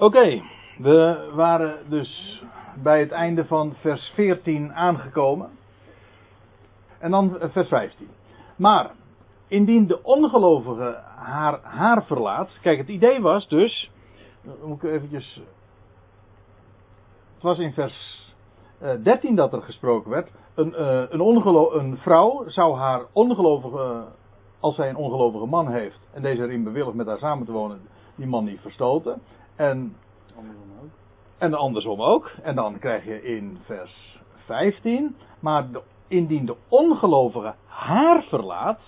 Oké, we waren dus bij het einde van vers 14 aangekomen. En dan vers 15. Maar, indien de ongelovige haar, haar verlaat. Kijk, het idee was dus. Moet ik eventjes. Het was in vers 13 dat er gesproken werd. Een, een, een vrouw zou haar ongelovige. Als zij een ongelovige man heeft. En deze erin bewilligt met haar samen te wonen. Die man niet verstoten. En. Andersom ook. En andersom ook. En dan krijg je in vers 15. Maar de, indien de ongelovige haar verlaat.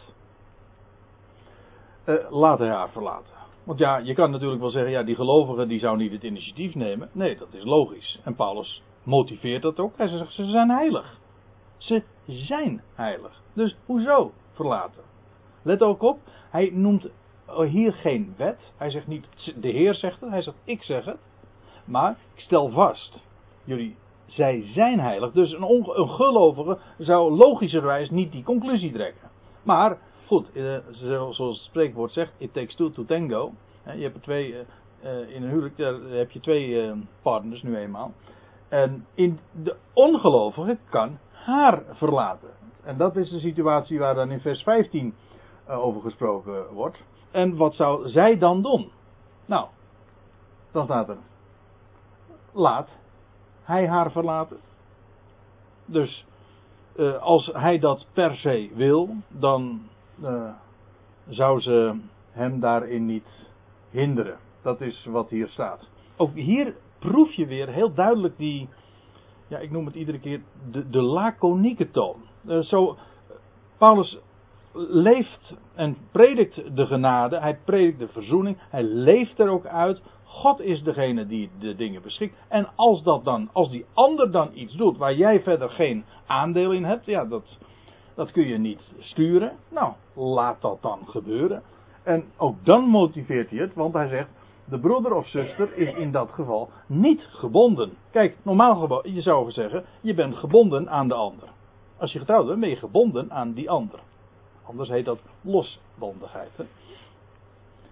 Uh, laat hij haar verlaten. Want ja, je kan natuurlijk wel zeggen, ja, die gelovigen die zou niet het initiatief nemen. Nee, dat is logisch. En Paulus motiveert dat ook. Hij zegt, ze zijn heilig. Ze zijn heilig. Dus hoezo verlaten? Let ook op, hij noemt hier geen wet. Hij zegt niet, de Heer zegt het, hij zegt, ik zeg het. Maar ik stel vast, jullie, zij zijn heilig. Dus een, een gelovige zou logischerwijs niet die conclusie trekken. Maar, goed, eh, zoals het spreekwoord zegt, it takes two to tango. Je hebt twee, eh, eh, in een huwelijk heb je twee partners nu eenmaal. En in de ongelovige kan haar verlaten. En dat is de situatie waar dan in vers 15 over gesproken wordt. En wat zou zij dan doen? Nou, dan staat er. Laat hij haar verlaten. Dus uh, als hij dat per se wil, dan uh, zou ze hem daarin niet hinderen. Dat is wat hier staat. Ook hier proef je weer heel duidelijk die, ja, ik noem het iedere keer de, de laconieke toon. Uh, zo, Paulus leeft en predikt de genade, hij predikt de verzoening, hij leeft er ook uit. God is degene die de dingen beschikt. En als dat dan, als die ander dan iets doet waar jij verder geen aandeel in hebt, ja, dat, dat kun je niet sturen. Nou, laat dat dan gebeuren. En ook dan motiveert hij het, want hij zegt, de broeder of zuster is in dat geval niet gebonden. Kijk, normaal je zou zeggen, je bent gebonden aan de ander. Als je getrouwd bent, ben je gebonden aan die ander. Anders heet dat losbandigheid.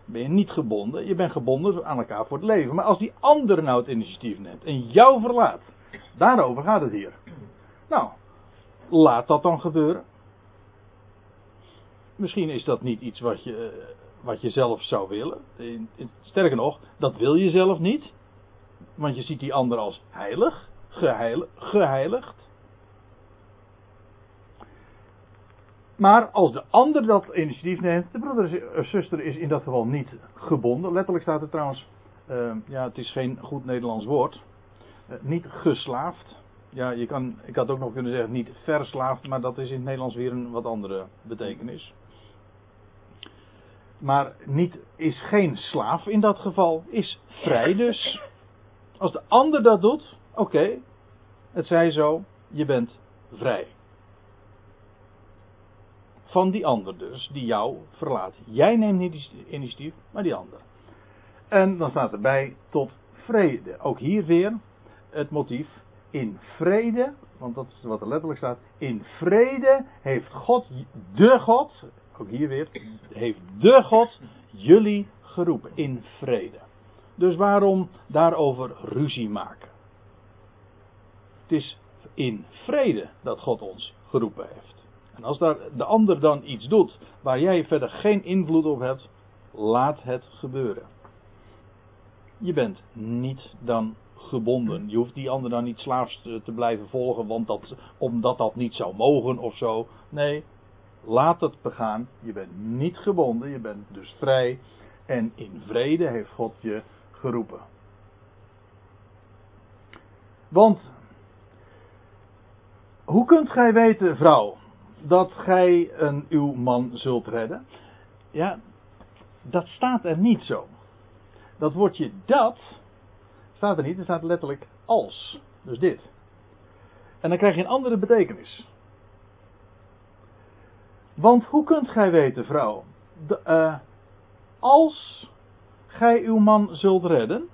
Ben je niet gebonden, je bent gebonden aan elkaar voor het leven. Maar als die ander nou het initiatief neemt en jou verlaat, daarover gaat het hier. Nou, laat dat dan gebeuren. Misschien is dat niet iets wat je, wat je zelf zou willen. Sterker nog, dat wil je zelf niet. Want je ziet die ander als heilig, geheiligd. Maar als de ander dat initiatief neemt, de broeder of zuster is in dat geval niet gebonden. Letterlijk staat er trouwens, uh, ja, het is geen goed Nederlands woord, uh, niet geslaafd. Ja, je kan, ik had ook nog kunnen zeggen niet verslaafd, maar dat is in het Nederlands weer een wat andere betekenis. Maar niet, is geen slaaf in dat geval, is vrij dus. Als de ander dat doet, oké, het zij zo, je bent vrij van die ander dus, die jou verlaat. Jij neemt niet initiatief, maar die ander. En dan staat erbij tot vrede. Ook hier weer het motief in vrede, want dat is wat er letterlijk staat. In vrede heeft God, de God, ook hier weer, heeft de God jullie geroepen. In vrede. Dus waarom daarover ruzie maken? Het is in vrede dat God ons geroepen heeft. Als daar de ander dan iets doet waar jij verder geen invloed op hebt, laat het gebeuren. Je bent niet dan gebonden. Je hoeft die ander dan niet slaafs te blijven volgen, want dat, omdat dat niet zou mogen of zo. Nee, laat het begaan. Je bent niet gebonden, je bent dus vrij. En in vrede heeft God je geroepen. Want, hoe kunt gij weten, vrouw, dat gij een, uw man zult redden. Ja, dat staat er niet zo. Dat woordje dat staat er niet, er staat letterlijk als. Dus dit. En dan krijg je een andere betekenis. Want hoe kunt gij weten, vrouw, de, uh, als gij uw man zult redden.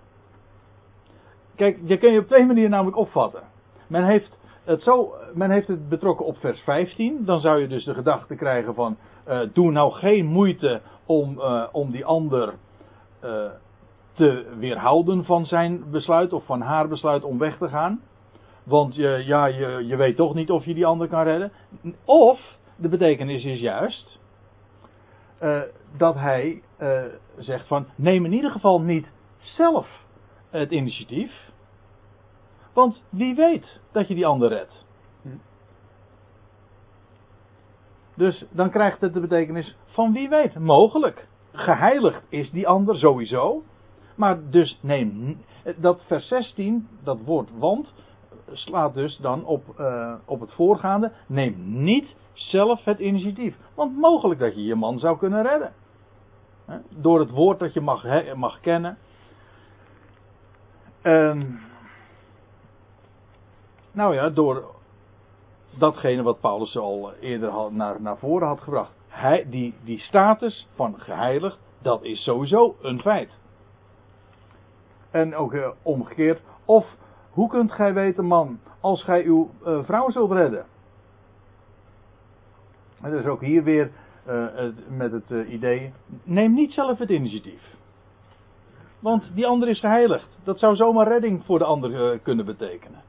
Kijk, je kun je op twee manieren namelijk opvatten. Men heeft het zo, men heeft het betrokken op vers 15. Dan zou je dus de gedachte krijgen van, uh, doe nou geen moeite om, uh, om die ander uh, te weerhouden van zijn besluit of van haar besluit om weg te gaan. Want je, ja, je, je weet toch niet of je die ander kan redden. Of de betekenis is juist dat hij zegt van neem in ieder geval niet zelf het initiatief. Want wie weet dat je die ander redt. Dus dan krijgt het de betekenis van wie weet, mogelijk. Geheiligd is die ander sowieso. Maar dus neem dat vers 16, dat woord want, slaat dus dan op, uh, op het voorgaande. Neem niet zelf het initiatief. Want mogelijk dat je je man zou kunnen redden. Door het woord dat je mag, mag kennen. Um, nou ja, door datgene wat Paulus al eerder naar, naar voren had gebracht. Hij, die, die status van geheiligd, dat is sowieso een feit. En ook uh, omgekeerd. Of hoe kunt gij weten, man, als gij uw uh, vrouw zult redden? En dat is ook hier weer uh, met het idee. Neem niet zelf het initiatief. Want die ander is geheiligd. Dat zou zomaar redding voor de ander kunnen betekenen.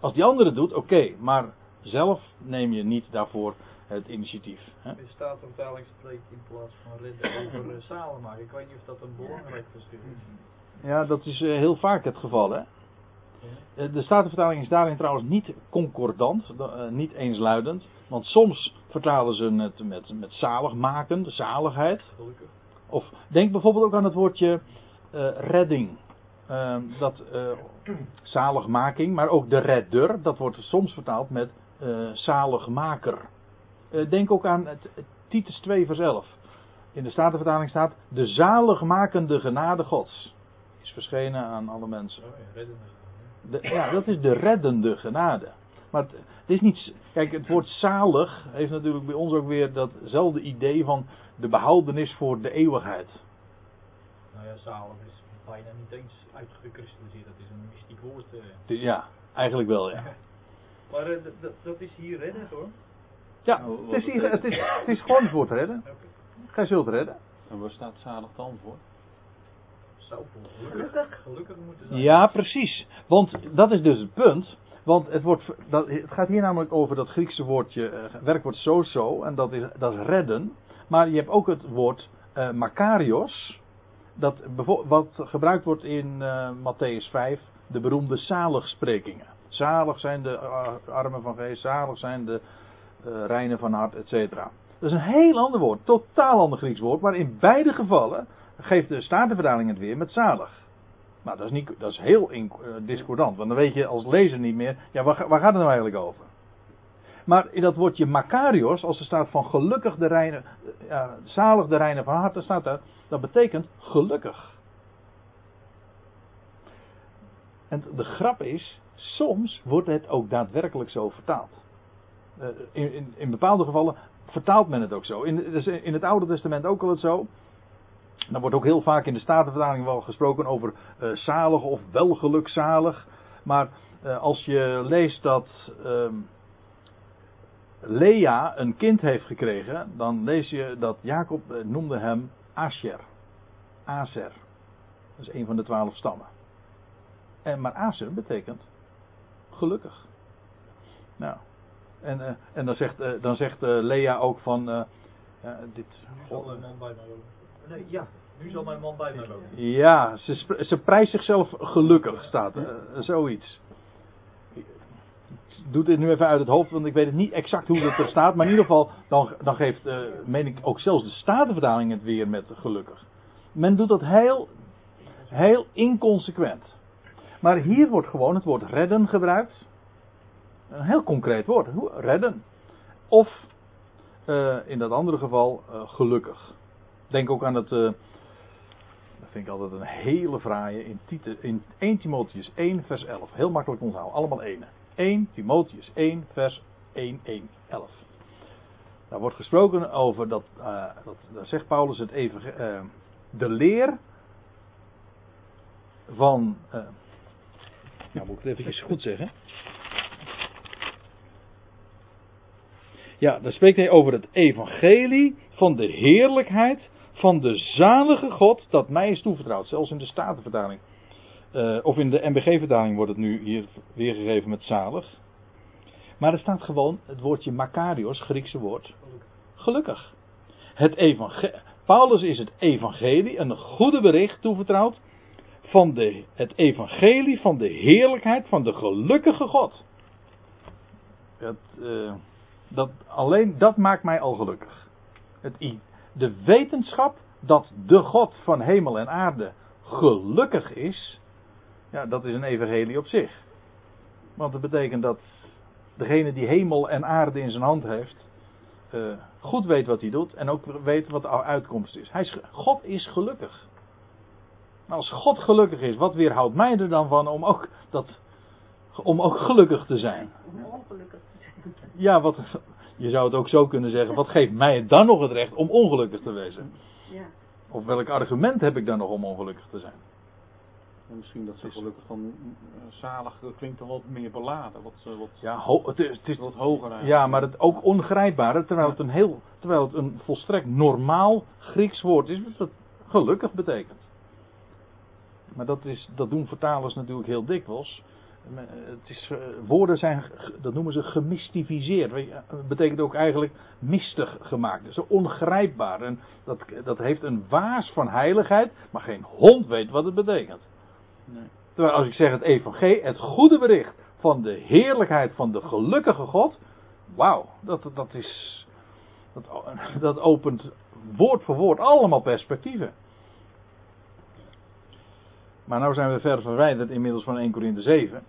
Als die andere doet, oké, maar zelf neem je niet daarvoor het initiatief. Hè? De Statenvertaling spreekt in plaats van redden over uh, samen maken. Ik weet niet of dat een belangrijk verschil is. Ja, dat is uh, heel vaak het geval. Hè? Uh, de Statenvertaling is daarin trouwens niet concordant, niet eensluidend. Want soms vertalen ze het met, met zalig maken, de zaligheid. Gelukkig. Of denk bijvoorbeeld ook aan het woordje redding. Dat zaligmaking, maar ook de redder, dat wordt soms vertaald met uh, zaligmaker. Uh, denk ook aan het, het, Titus 2 vers 11. In de Statenvertaling staat de zaligmakende genade gods. Is verschenen aan alle mensen. Oh ja, de, ja, dat is de reddende genade. Maar het, het, is niet. Kijk, het woord zalig heeft natuurlijk bij ons ook weer datzelfde idee van de behoudenis voor de eeuwigheid. Nou ja, zalig is bijna niet eens uitgekristalliseerd. Dat is een mystiek woord. Uh. Ja, eigenlijk wel, ja. Maar uh, dat is hier redden hoor. Ja, nou, het, is hier, het, is, het is gewoon het woord redden. Okay. Gij zult redden. En waar staat zalig dan voor? Zou voor gelukkig, gelukkig moeten zijn. Ja, precies. Want dat is dus het punt. Want het, wordt, dat, het gaat hier namelijk over dat Griekse woordje, uh, werkwoord sozo, en dat is, dat is redden. Maar je hebt ook het woord uh, makarios, dat, wat gebruikt wordt in uh, Matthäus 5, de beroemde zaligsprekingen. Zalig zijn de armen van geest, zalig zijn de uh, reinen van hart, etc. Dat is een heel ander woord, totaal ander Grieks woord, maar in beide gevallen geeft de Statenvertaling het weer met zalig. Nou, dat is, niet, dat is heel discordant, want dan weet je als lezer niet meer, ja, waar, waar gaat het nou eigenlijk over? Maar in dat woordje Makarios, als er staat van gelukkig de reinen, ja, zalig de reinen van hart, dan staat daar, dat betekent gelukkig. En de grap is, soms wordt het ook daadwerkelijk zo vertaald. Uh, in, in, in, bepaalde gevallen vertaalt men het ook zo. In, dus in het Oude Testament ook al het zo. Dan wordt ook heel vaak in de Statenvertaling wel gesproken over uh, zalig of welgelukzalig. Maar als je leest dat ehm, Lea een kind heeft gekregen, dan lees je dat Jacob noemde hem Asher. Aser. Dat is een van de twaalf stammen. En, maar Aser betekent gelukkig. Nou, en, uh, en dan zegt, uh, dan zegt uh, Lea ook van. dit. Nu zal mijn man bij mij wonen. Nee, ja, nu zal mijn man bij mij wonen. Ja, ze, ze prijst zichzelf gelukkig, staat zoiets. Doe dit nu even uit het hoofd, want ik weet het niet exact hoe dat er staat. Maar in ieder geval, dan, dan geeft, meen ik, ook zelfs de Statenverdaling het weer met gelukkig. Men doet dat heel, heel inconsequent. Maar hier wordt gewoon het woord redden gebruikt. Een heel concreet woord. Redden. Of uh, in dat andere geval uh, gelukkig. Denk ook aan het. Uh, dat vind ik altijd een hele fraaie. In, Tite, in 1 Timotheus 1, vers 11. Heel makkelijk onthouden. Allemaal ene. 1 Timotheus 1, vers 1, 1, 11. Daar wordt gesproken over dat. dat daar zegt Paulus het even. de leer van. Nou, moet ik het even goed zeggen. Ja, dan spreekt hij over het evangelie van de heerlijkheid van de zalige God dat mij is toevertrouwd. Zelfs in de Statenvertaling. Eh, of in de MBG-vertaling wordt het nu hier weergegeven met zalig. Maar er staat gewoon het woordje Makarios, Griekse woord. Gelukkig. Het Paulus is het evangelie, een goede bericht toevertrouwd. Van de, het evangelie van de heerlijkheid van de gelukkige God. Eh, dat, alleen dat maakt mij al gelukkig. Het, de wetenschap dat de God van hemel en aarde gelukkig is. Ja, dat is een evangelie op zich. Want dat betekent dat degene die hemel en aarde in zijn hand heeft. eh, goed weet wat hij doet en ook weet wat de uitkomst is. Hij is God is gelukkig. Maar als God gelukkig is, wat weerhoudt mij er dan van om ook, dat, om ook gelukkig te zijn? Om ongelukkig te zijn. Ja, wat, je zou het ook zo kunnen zeggen. Wat geeft mij dan nog het recht om ongelukkig te wezen? Ja. Of welk argument heb ik dan nog om ongelukkig te zijn? En misschien dat ze gelukkig dan eh, zalig dat klinkt dan wat meer beladen. Wat, eh, wat, Ja, het is, het is wat hoger eigenlijk. ja, maar het ook ongrijpbare, terwijl het een heel, terwijl het een volstrekt normaal Grieks woord is, wat gelukkig betekent. Maar dat, is, dat doen vertalers natuurlijk heel dikwijls. Eh, Het is, eh, woorden zijn, dat noemen ze gemystificeerd. Dat betekent ook eigenlijk mistig gemaakt. Zo ongrijpbaar. En dat, dat heeft een waas van heiligheid, maar geen hond weet wat het betekent. Nee. Terwijl als ik zeg het evangelie, het goede bericht van de heerlijkheid van de gelukkige God. Wauw, dat, dat is. Dat, dat opent woord voor woord allemaal perspectieven. Maar nou zijn we ver verwijderd inmiddels van 1 Corinthe 7.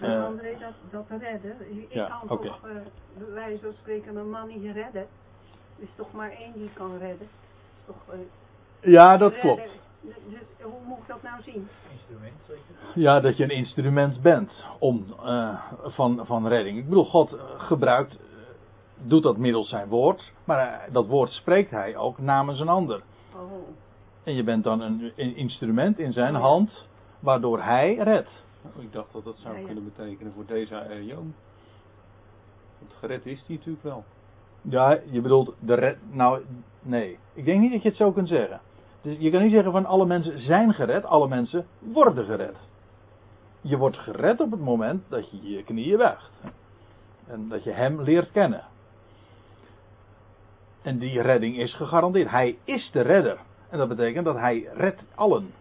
En Eh, André, dat, dat redden. Ik ja, kan oké. toch, eh, bij wijze van spreken, een man niet redden. Er is toch maar één die kan redden. Is toch, eh, Ja, dat redden. klopt. Dus hoe moet ik dat nou zien? Instrument zeker? Ja, dat je een instrument bent om, eh, van, van redding. Ik bedoel, God eh, gebruikt, eh, doet dat middels zijn woord. Maar dat woord spreekt hij ook namens een ander. Oh, En je bent dan een, een instrument in zijn Oh ja. hand, waardoor hij redt. Ik dacht dat dat zou Ja, ja. kunnen betekenen voor deze Joom. Want gered is die natuurlijk wel. Ja, je bedoelt de red. Nou, nee. Ik denk niet dat je het zo kunt zeggen. Dus je kan niet zeggen van alle mensen zijn gered, alle mensen worden gered. Je wordt gered op het moment dat je je knieën buigt. En dat je hem leert kennen. En die redding is gegarandeerd. Hij is de redder. En dat betekent dat hij redt allen.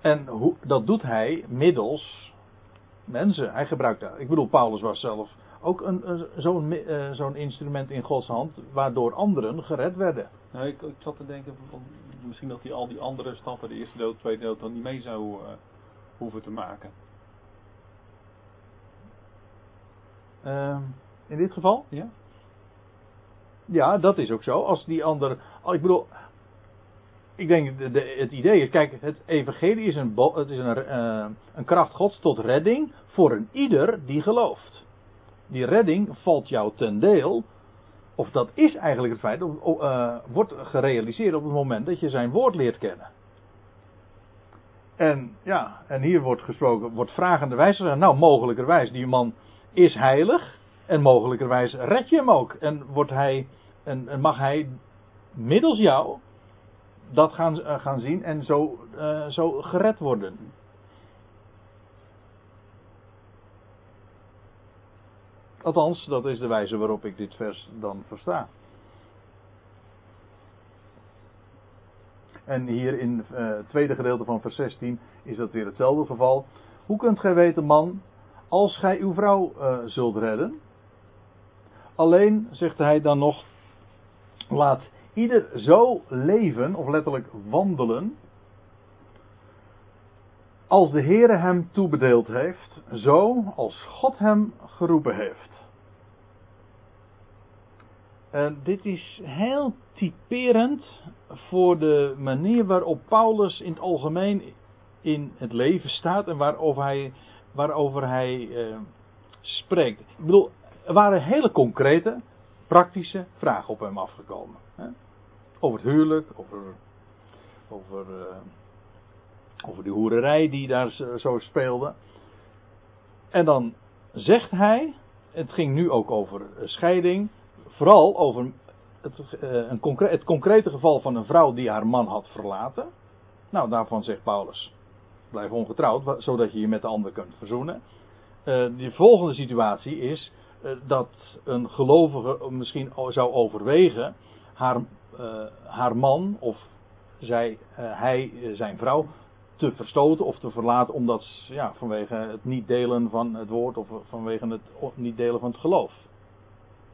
En hoe, dat doet hij middels mensen. Hij gebruikt dat. Ik bedoel, Paulus was zelf ook een, een- zo'n mi- eh, zo'n instrument in Gods hand, waardoor anderen gered werden. Nou, ik, ik zat te denken, van, misschien dat hij al die andere stappen, de eerste dood, de tweede dood, dan niet mee zou eh, hoeven te maken. Ehm, in dit geval? Ja? Ja, dat is ook zo. Als die ander. Ik bedoel. Ik denk, de, de- het idee is, kijk, het evangelie is een, het is een, eh, een kracht gods tot redding voor een ieder die gelooft. Die redding valt jou ten deel, of dat is eigenlijk het feit, of, eh, wordt gerealiseerd op het moment dat je zijn woord leert kennen. En ja, en hier wordt gesproken, wordt vragenderwijs gezegd, nou mogelijkerwijs, die man is heilig en mogelijkerwijs red je hem ook. En, wordt hij, en, en mag hij middels jou dat gaan, eh, gaan zien en zo, eh, zo gered worden. Althans, dat is de wijze waarop ik dit vers dan versta. En hier in eh, het tweede gedeelte van vers 16 is dat weer hetzelfde geval. Hoe kunt gij weten, man, als gij uw vrouw eh, zult redden? Alleen, zegt hij dan nog, laat ieder zo leven, of letterlijk wandelen, als de Heere hem toebedeeld heeft, zo als God hem geroepen heeft. En dit is heel typerend voor de manier waarop Paulus in het algemeen in het leven staat en waarover hij, waarover hij eh, spreekt. Ik bedoel, er waren hele concrete, praktische vragen op hem afgekomen. Hè? Over het huwelijk, over, over, eh, over die hoererij die daar zo, speelde. En dan zegt hij, het ging nu ook over eh, scheiding, vooral over het, eh, een het concrete geval van een vrouw die haar man had verlaten. Nou, daarvan zegt Paulus: blijf ongetrouwd, zodat je je met de ander kunt verzoenen. Eh, de volgende situatie is eh, dat een gelovige misschien zou overwegen haar, haar man of zij, hij zijn vrouw te verstoten of te verlaten omdat ja, vanwege het niet delen van het woord of vanwege het niet delen van het geloof.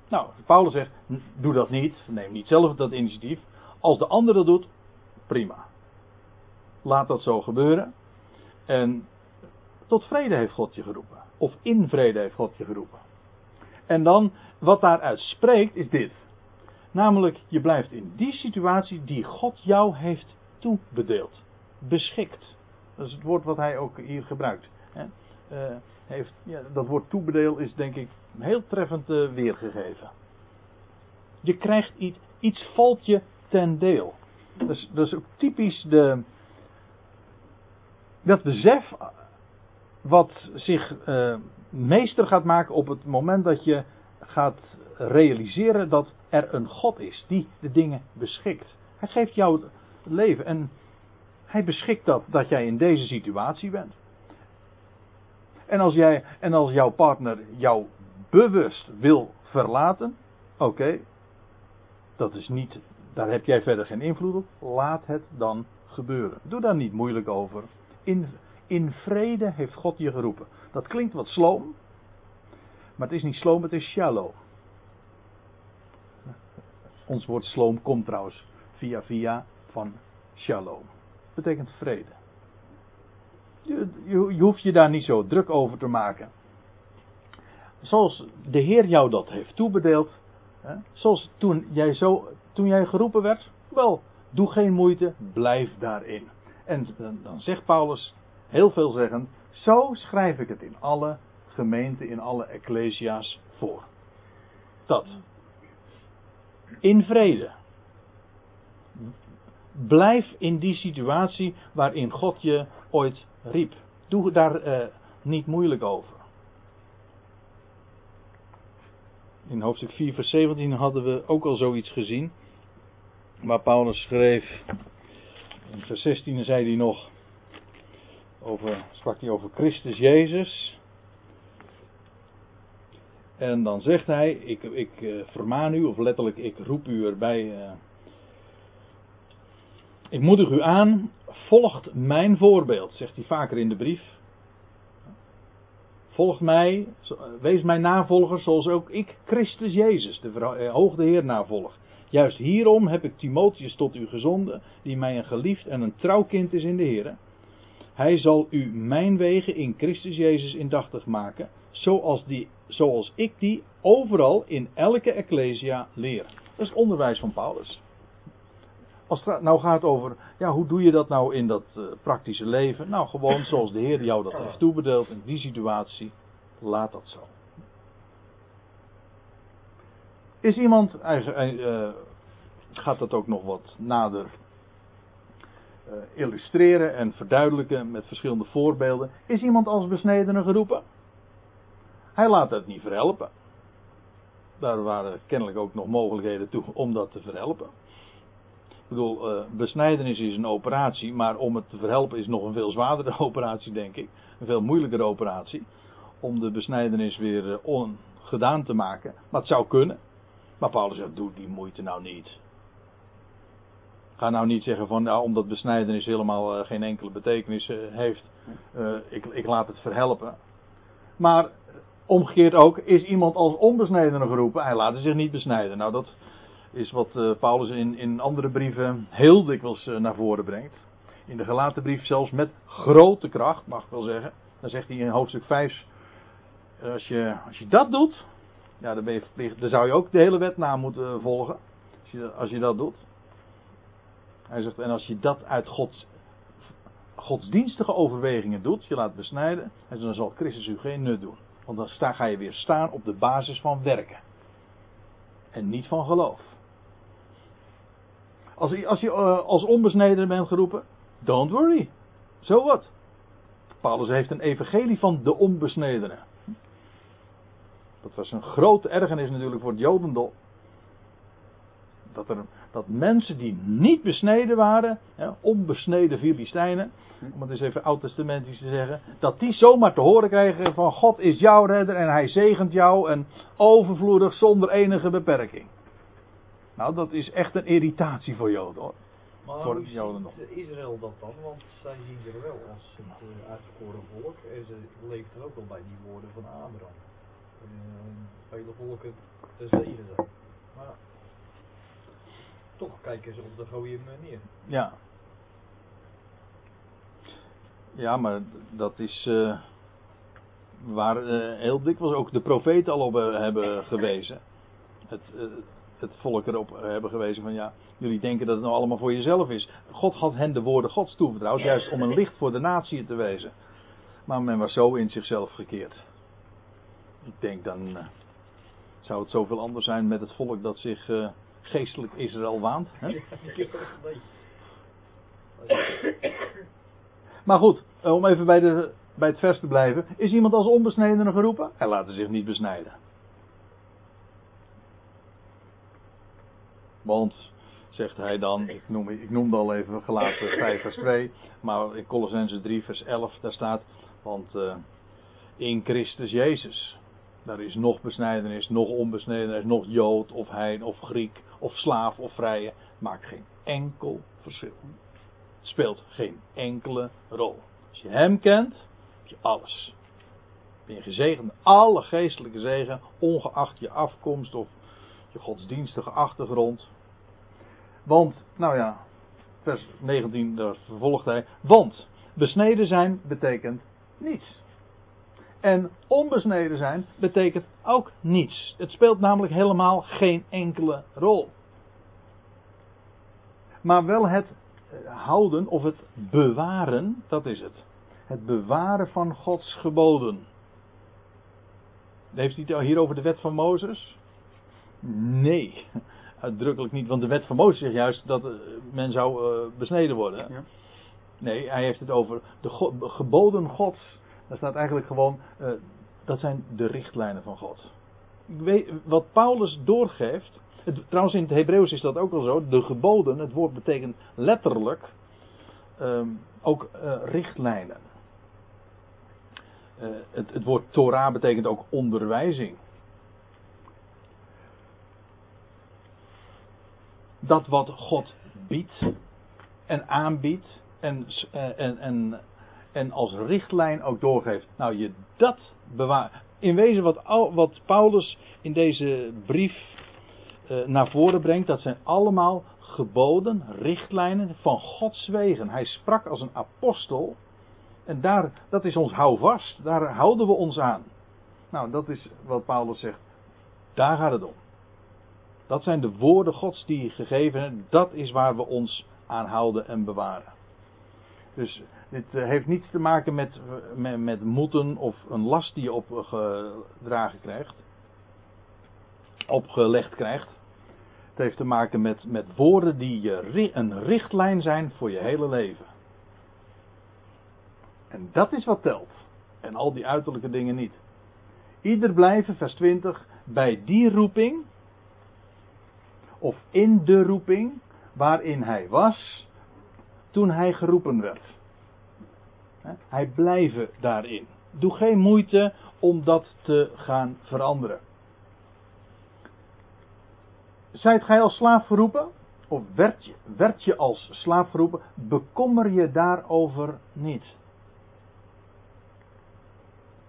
Nou, Paulus zegt, "N- doe dat niet, neem niet zelf dat initiatief. Als de ander dat doet, prima. Laat dat zo gebeuren. En tot vrede heeft God je geroepen. Of in vrede heeft God je geroepen. En dan, wat daaruit spreekt, is dit. Namelijk, je blijft in die situatie die God jou heeft toebedeeld. Beschikt. Dat is het woord wat hij ook hier gebruikt. Hè. Eh, heeft, ja, dat woord toebedeel is denk ik heel treffend eh, weergegeven. Je krijgt iets, iets valt je ten deel. Dat is, dat is ook typisch de, dat besef wat zich eh, meester gaat maken op het moment dat je gaat realiseren dat er een God is die de dingen beschikt. Hij geeft jou het leven en hij beschikt dat, dat jij in deze situatie bent. En als, jij, en als jouw partner jou bewust wil verlaten, oké, dat is niet, daar heb jij verder geen invloed op, laat het dan gebeuren. Doe daar niet moeilijk over. In, in vrede heeft God je geroepen. Dat klinkt wat sloom, maar het is niet sloom, het is shalom. Ons woord sloom komt trouwens via via van shalom. Betekent vrede. Je, je, hoeft je daar niet zo druk over te maken. Zoals de Heer jou dat heeft toebedeeld. Hè, zoals toen jij, zo, toen jij geroepen werd. Wel, doe geen moeite, blijf daarin. En dan, dan zegt Paulus, heel veelzeggend. Zo schrijf ik het in alle gemeenten, in alle ecclesia's voor. Dat. In vrede. Blijf in die situatie waarin God je ooit riep. Doe daar eh, niet moeilijk over. In hoofdstuk 4, vers 17 hadden we ook al zoiets gezien. Waar Paulus schreef. In vers 16 zei hij nog. Over, sprak hij over Christus Jezus. En dan zegt hij: Ik, ik eh, vermaan u, of letterlijk, ik roep u erbij. eh, ik moedig u aan, volgt mijn voorbeeld, zegt hij vaker in de brief. Volg mij, wees mijn navolger zoals ook ik Christus Jezus, de verho- eh, Heer, navolg. Juist hierom heb ik Timotheus tot u gezonden, die mij een geliefd en een trouw kind is in de Heer. Hij zal u mijn wegen in Christus Jezus indachtig maken, zoals, die, zoals ik die overal in elke ecclesia leer. Dat is het onderwijs van Paulus. Als het nou gaat over, ja, hoe doe je dat nou in dat eh, praktische leven? Nou, gewoon zoals de Heer jou dat heeft toebedeeld in die situatie, laat dat zo. Is iemand, eh, gaat dat ook nog wat nader eh, illustreren en verduidelijken met verschillende voorbeelden. Is iemand als besnedene geroepen? Hij laat het niet verhelpen. Daar waren kennelijk ook nog mogelijkheden toe om dat te verhelpen. Ik bedoel, eh, besnijdenis is een operatie, maar om het te verhelpen is nog een veel zwaardere operatie, denk ik. Een veel moeilijkere operatie. Om de besnijdenis weer eh, ongedaan te maken. Maar het zou kunnen. Maar Paulus zegt, doe die moeite nou niet. Ga nou niet zeggen van, nou, omdat besnijdenis helemaal eh, geen enkele betekenis heeft, ik, ik laat het verhelpen. Maar omgekeerd ook, is iemand als onbesnedene geroepen, hij laat zich niet besnijden. Nou, dat is wat eh, Paulus in, in andere brieven heel dikwijls eh, naar voren brengt. In de gelaten brief zelfs met grote kracht, mag ik wel zeggen. Dan zegt hij in hoofdstuk 5, eh, als je, als je dat doet, ja, dan, ben je verplicht, dan zou je ook de hele wet na moeten volgen. Als je, als je dat doet. Hij zegt, en als je dat uit Gods, godsdienstige overwegingen doet, je laat besnijden, dan zal Christus u geen nut doen. Want dan sta, ga je weer staan op de basis van werken. En niet van geloof. Als, je- als je eh, als onbesneden bent geroepen, don't worry. Zo wat. Paulus heeft een evangelie van de onbesnedenen. Dat was een grote ergernis natuurlijk voor het Jodendom. dat, er, dat mensen die niet besneden waren, hè, onbesneden Filistijnen, om het eens even oud-testamentisch te zeggen, dat die zomaar te horen krijgen van God is jouw redder en hij zegent jou en overvloedig zonder enige beperking. Nou, dat is echt een irritatie voor Joden hoor. Maar Voor hoe Joden nog. ziet Israël dat dan? Want zij zien er wel als het uh, uitverkoren volk. En ze leeft er ook wel bij die woorden van Abraham. Uh, vele volken te zegen zijn. Maar toch kijken ze op de goede manier. Ja. Ja, maar dat is uh, waar uh, heel dikwijls ook de profeten al op hebben gewezen. Het, het volk erop hebben gewezen van ja, jullie denken dat het nou allemaal voor jezelf is. God had hen de woorden Gods toevertrouwd, juist om een licht voor de natie te wezen. Maar men was zo in zichzelf gekeerd. Ik denk dan zou het zoveel anders zijn met het volk dat zich geestelijk Israël waant. Hè? Maar goed, om even bij, de, bij het vers te blijven. Is iemand als onbesnedene geroepen? Hij laat zich niet besnijden. Want, zegt hij dan, ik, noem, ik noemde al even gelaten 5 vers 2, maar in Colossense 3 vers 11, daar staat, want uh, in Christus Jezus, daar is nog besnijdenis, nog onbesnijdenis, nog Jood of Heiden of Griek of slaaf of vrije, maakt geen enkel verschil. Het speelt geen enkele rol. Als je hem kent, heb je alles. Ben je gezegend, alle geestelijke zegen, ongeacht je afkomst of je godsdienstige achtergrond. Want, nou ja, vers 19, daar vervolgt hij. Want besneden zijn betekent niets. En onbesneden zijn betekent ook niets. Het speelt namelijk helemaal geen enkele rol. Maar wel het houden of het bewaren, dat is het. Het bewaren van Gods geboden. Heeft hij het hier over de wet van Mozes? Nee, uitdrukkelijk niet, want de wet van Mozes zegt juist dat men zou besneden worden. Ja. Nee, hij heeft het over de go geboden Gods. Daar staat eigenlijk gewoon, uh, dat zijn de richtlijnen van God. Ik weet, wat Paulus doorgeeft, het, trouwens in het Hebreeuws is dat ook al zo, de geboden, het woord betekent letterlijk um, ook uh, richtlijnen. Uh, het, het woord Torah betekent ook onderwijzing. Dat wat God biedt en aanbiedt en, en, en, en als richtlijn ook doorgeeft. Nou, je dat bewaart. In wezen wat, wat Paulus in deze brief uh, naar voren brengt, dat zijn allemaal geboden, richtlijnen van Gods wegen. Hij sprak als een apostel. En daar, dat is ons houvast. Daar houden we ons aan. Nou, dat is wat Paulus zegt. Daar gaat het om. Dat zijn de woorden Gods die gegeven zijn. Dat is waar we ons aan houden en bewaren. Dus dit heeft niets te maken met, met, met moeten of een last die je opgedragen krijgt. Opgelegd krijgt. Het heeft te maken met, met woorden die je, een richtlijn zijn voor je hele leven. En dat is wat telt. En al die uiterlijke dingen niet. Ieder blijven, vers 20, bij die roeping. Of in de roeping waarin hij was toen hij geroepen werd. Hij blijven daarin. Doe geen moeite om dat te gaan veranderen. Zijt gij als slaaf geroepen? Of werd je, werd je als slaaf geroepen? Bekommer je daarover niet.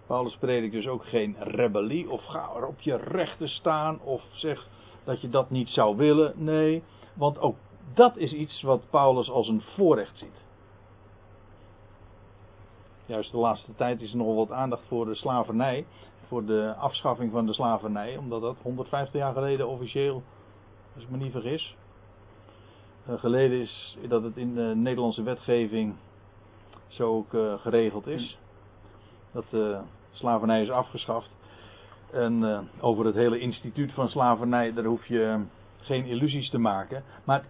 Paulus predikt dus ook geen rebellie of ga er op je rechten staan of zeg dat je dat niet zou willen. Nee, want ook dat is iets wat Paulus als een voorrecht ziet. Juist de laatste tijd is er nogal wat aandacht voor de slavernij, voor de afschaffing van de slavernij, omdat dat 150 jaar geleden officieel, als ik me niet vergis, geleden is dat het in de Nederlandse wetgeving zo ook uh, geregeld is. Dat de slavernij is afgeschaft. En uh, over het hele instituut van slavernij, daar hoef je geen illusies te maken. Maar,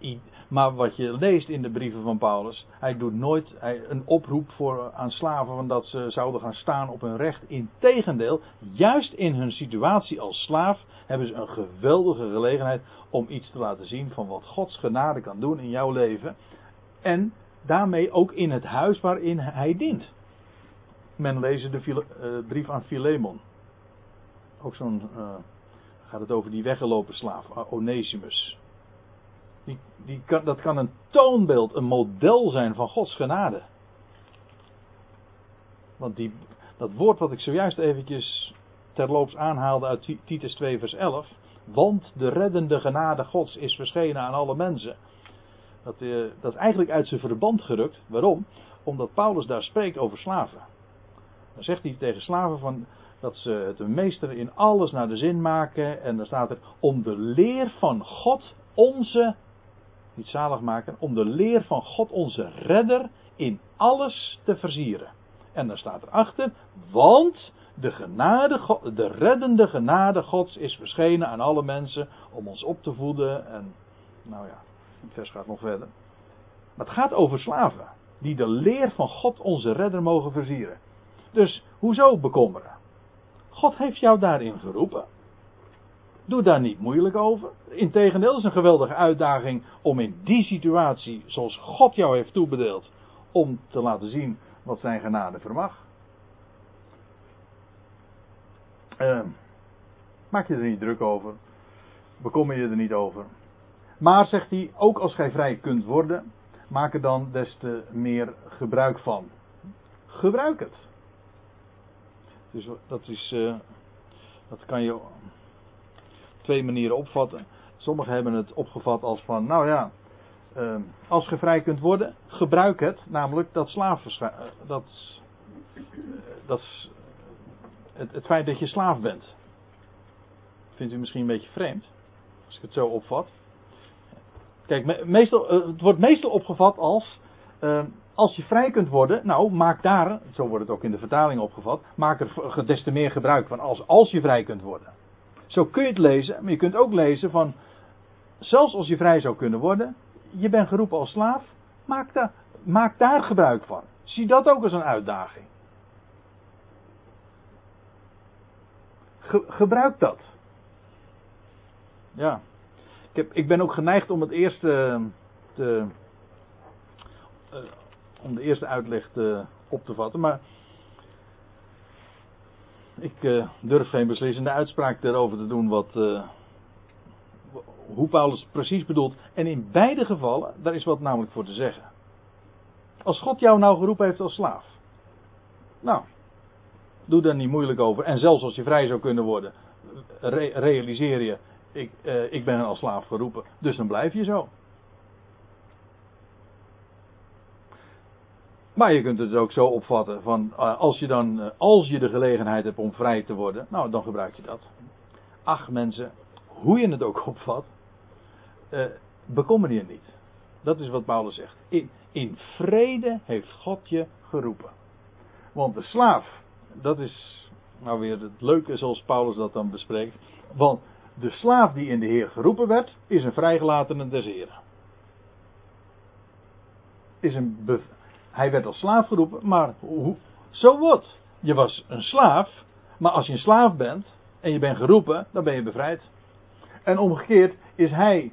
Maar wat je leest in de brieven van Paulus, hij doet nooit hij, een oproep voor, aan slaven van dat ze zouden gaan staan op hun recht. Integendeel, juist in hun situatie als slaaf hebben ze een geweldige gelegenheid om iets te laten zien van wat Gods genade kan doen in jouw leven. En daarmee ook in het huis waarin hij dient. Men leest de brief aan Philemon. Ook zo'n, uh, gaat het over die weggelopen slaaf, Onesimus. Die, die kan, dat kan een toonbeeld, een model zijn van Gods genade. Want die, dat woord wat ik zojuist eventjes terloops aanhaalde uit Titus 2 vers 11. Want de reddende genade Gods is verschenen aan alle mensen. Dat, uh, dat is eigenlijk uit zijn verband gerukt. Waarom? Omdat Paulus daar spreekt over slaven. Dan zegt hij tegen slaven van, dat ze het een meester in alles naar de zin maken. En dan staat er om de leer van God onze, niet zalig maken, om de leer van God onze redder in alles te versieren. En dan staat erachter, want de genade, de reddende genade Gods is verschenen aan alle mensen om ons op te voeden. En nou ja, het vers gaat nog verder. Maar het gaat over slaven, die de leer van God onze redder mogen versieren. Dus hoezo bekommeren? God heeft jou daarin geroepen. Doe daar niet moeilijk over. Integendeel is een geweldige uitdaging om in die situatie, zoals God jou heeft toebedeeld, om te laten zien wat zijn genade vermag. Uh, maak je er niet druk over. Bekommer je er niet over. Maar, zegt hij, ook als gij vrij kunt worden, maak er dan des te meer gebruik van. Gebruik het. Dus dat is, uh, dat kan je op twee manieren opvatten. Sommigen hebben het opgevat als van, nou ja, uh, als je vrij kunt worden, gebruik het, namelijk dat slaven, uh, dat, dat het, het feit dat je slaaf bent. Vindt u misschien een beetje vreemd, als ik het zo opvat. Kijk, meestal, het wordt meestal opgevat als als je vrij kunt worden, nou maak daar, zo wordt het ook in de vertaling opgevat, maak er des te meer gebruik van als, als je vrij kunt worden. Zo kun je het lezen, maar je kunt ook lezen van, zelfs als je vrij zou kunnen worden, je bent geroepen als slaaf, maak daar, maak daar gebruik van. Zie dat ook als een uitdaging. Ge, gebruik dat. Ja. Ik, heb, ik ben ook geneigd om het eerste te, uh, om de eerste uitleg te, op te vatten. Maar ik uh, durf geen beslissende uitspraak erover te doen wat, uh, hoe Paulus precies bedoelt. En in beide gevallen, daar is wat namelijk voor te zeggen. Als God jou nou geroepen heeft als slaaf. Nou, doe daar niet moeilijk over. En zelfs als je vrij zou kunnen worden, re realiseer je, ik, uh, ik ben als slaaf geroepen. Dus dan blijf je zo. Maar je kunt het ook zo opvatten van als je dan, als je de gelegenheid hebt om vrij te worden, nou dan gebruik je dat. Ach mensen, hoe je het ook opvat, uh, bekommer je niet. Dat is wat Paulus zegt. In, in vrede heeft God je geroepen. Want de slaaf, dat is nou weer het leuke zoals Paulus dat dan bespreekt. Want de slaaf die in de Heer geroepen werd, is een vrijgelatene des Heren. Is een hij werd als slaaf geroepen, maar zo so wat? Je was een slaaf, maar als je een slaaf bent en je bent geroepen, dan ben je bevrijd. En omgekeerd is hij,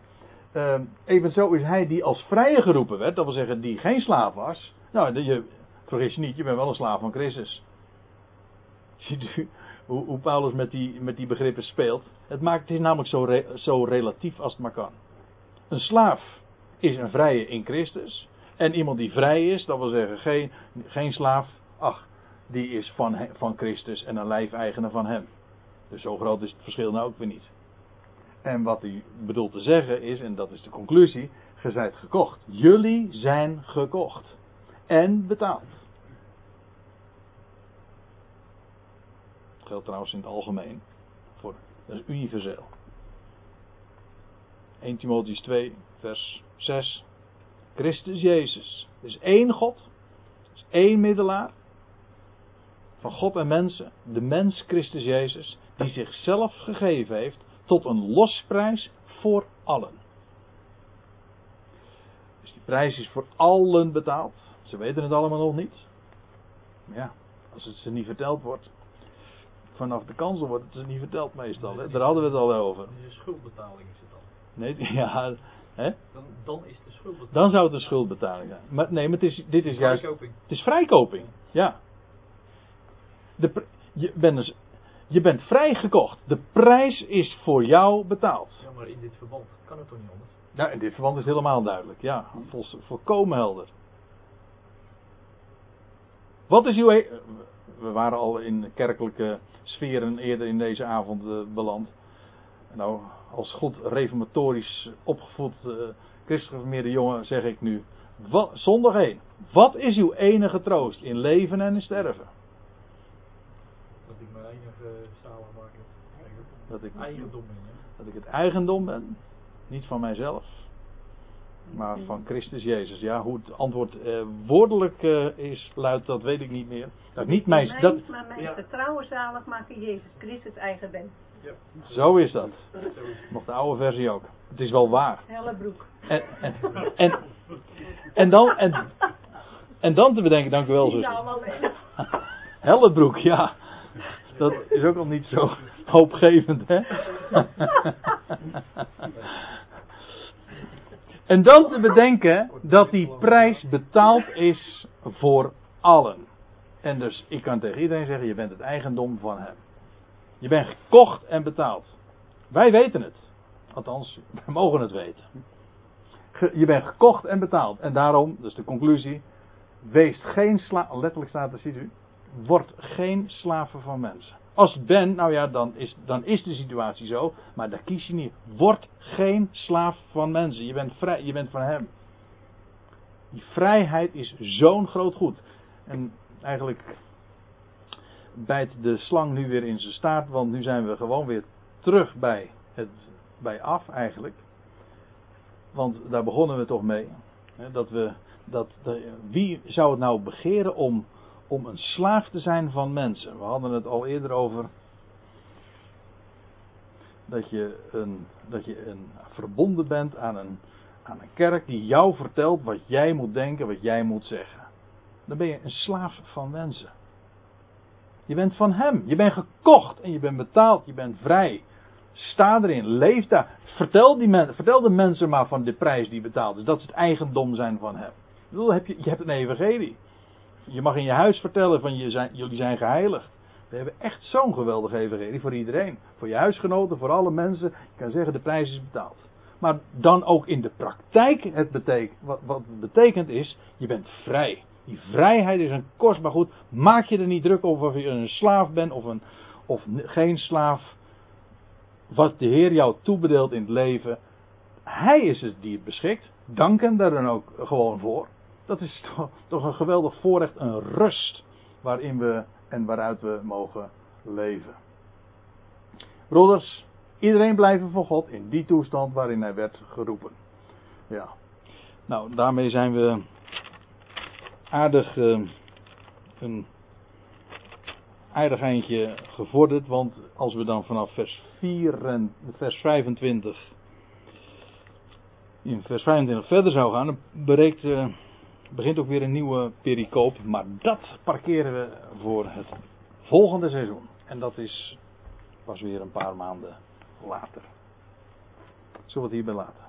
uh, evenzo is hij die als vrije geroepen werd, dat wil zeggen die geen slaaf was. Nou, je, vergis je niet, je bent wel een slaaf van Christus. Ziet u hoe, hoe Paulus met die, met die begrippen speelt? Het, maakt, het is namelijk zo, zo relatief als het maar kan. Een slaaf is een vrije in Christus. En iemand die vrij is, dat wil zeggen geen, geen slaaf, ach, die is van, van Christus en een lijfeigene van hem. Dus zo groot is het verschil nou ook weer niet. En wat hij bedoelt te zeggen is, en dat is de conclusie, ge zijt gekocht. Jullie zijn gekocht. En betaald. Dat geldt trouwens in het algemeen. Voor, dat is universeel. 1 Timotheus 2, vers 6. Christus Jezus. Er is één God. Er is één middelaar. Van God en mensen. De mens Christus Jezus. Die zichzelf gegeven heeft. Tot een losprijs voor allen. Dus die prijs is voor allen betaald. Ze weten het allemaal nog niet. Maar ja, als het ze niet verteld wordt. Vanaf de kansel wordt het ze niet verteld meestal. Hè? Daar hadden we het al over. Is een schuldbetaling is het dan. Nee, ja, hè? Dan, dan is de schuldbetaling. Dan zou het een schuldbetaling zijn. Maar nee, maar het is, dit is juist. Vrijkoping. Het is vrijkoping. Ja. De, je, bent dus, je bent vrijgekocht. De prijs is voor jou betaald. Ja, maar in dit verband kan het toch niet anders? Ja, in dit verband is het helemaal duidelijk. Ja, vol, volkomen helder. Wat is uw. We waren al in kerkelijke sferen eerder in deze avond eh, beland. Nou, als goed reformatorisch opgevoed uh, jongen zeg ik nu. Wat, zondag één. Wat is uw enige troost in leven en in sterven? Dat ik mijn enige zalig maken. Dat ik, Eigendom ben, hè? dat ik het eigendom ben. Niet van mijzelf. Maar van Christus Jezus. Ja, hoe het antwoord eh, woordelijk eh, is, luidt, dat weet ik niet meer. Dat niet mijn, Mijn, dat, maar mijn Ja. vertrouwen zalig maken Jezus Christus eigen ben. Zo is dat. Nog de oude versie ook. Het is wel waar. Hellebroek. En, en, en, en dan, en, en dan te bedenken, dank u wel, zus. Hellebroek, ja. Dat is ook al niet zo hoopgevend, hè? En dan te bedenken dat die prijs betaald is voor allen. En dus, ik kan tegen iedereen zeggen, je bent het eigendom van hem. Je bent gekocht en betaald. Wij weten het. Althans, wij mogen het weten. Je bent gekocht en betaald. En daarom, dus de conclusie, wees geen slaaf, letterlijk staat er, ziet u, word geen slaven van mensen. Als ben, nou ja, dan is, dan is de situatie zo, maar daar kies je niet. Word geen slaaf van mensen. Je bent vrij, je bent van hem. Die vrijheid is zo'n groot goed. En eigenlijk bijt de slang nu weer in zijn staart, want nu zijn we gewoon weer terug bij het bij af eigenlijk. Want daar begonnen we toch mee. Hè, dat we, dat wie zou het nou begeren om, om een slaaf te zijn van mensen? We hadden het al eerder over dat je, een, dat je een, verbonden bent aan een, aan een kerk die jou vertelt wat jij moet denken, wat jij moet zeggen. Dan ben je een slaaf van mensen. Je bent van hem. Je bent gekocht en je bent betaald. Je bent vrij. Sta erin. Leef daar. Vertel, die vertel de mensen maar van de prijs die betaald is. Dat is het eigendom zijn van hem. Bedoel, heb je, je hebt een evangelie. Je mag in je huis vertellen van je zijn, jullie zijn geheiligd. We hebben echt zo'n geweldige evangelie voor iedereen. Voor je huisgenoten, voor alle mensen. Je kan zeggen de prijs is betaald. Maar dan ook in de praktijk het wat, wat het betekent is, je bent vrij. Die vrijheid is een kostbaar goed. Maak je er niet druk over of je een slaaf bent of, een, of geen slaaf. Wat de Heer jou toebedeelt in het leven. Hij is het die het beschikt. Dank hem daar dan ook gewoon voor. Dat is toch, een geweldig voorrecht, een rust waarin we en waaruit we mogen leven. Broeders, iedereen blijven voor God in die toestand waarin hij werd geroepen. Ja. Nou, daarmee zijn we aardig eh, een aardig eindje gevorderd, want als we dan vanaf vers 4 en vers 25 in vers 25 verder zou gaan, dan eh, begint ook weer een nieuwe pericoop, maar dat parkeren we voor het volgende seizoen. En dat is pas weer een paar maanden later. Zullen we het hierbij laten?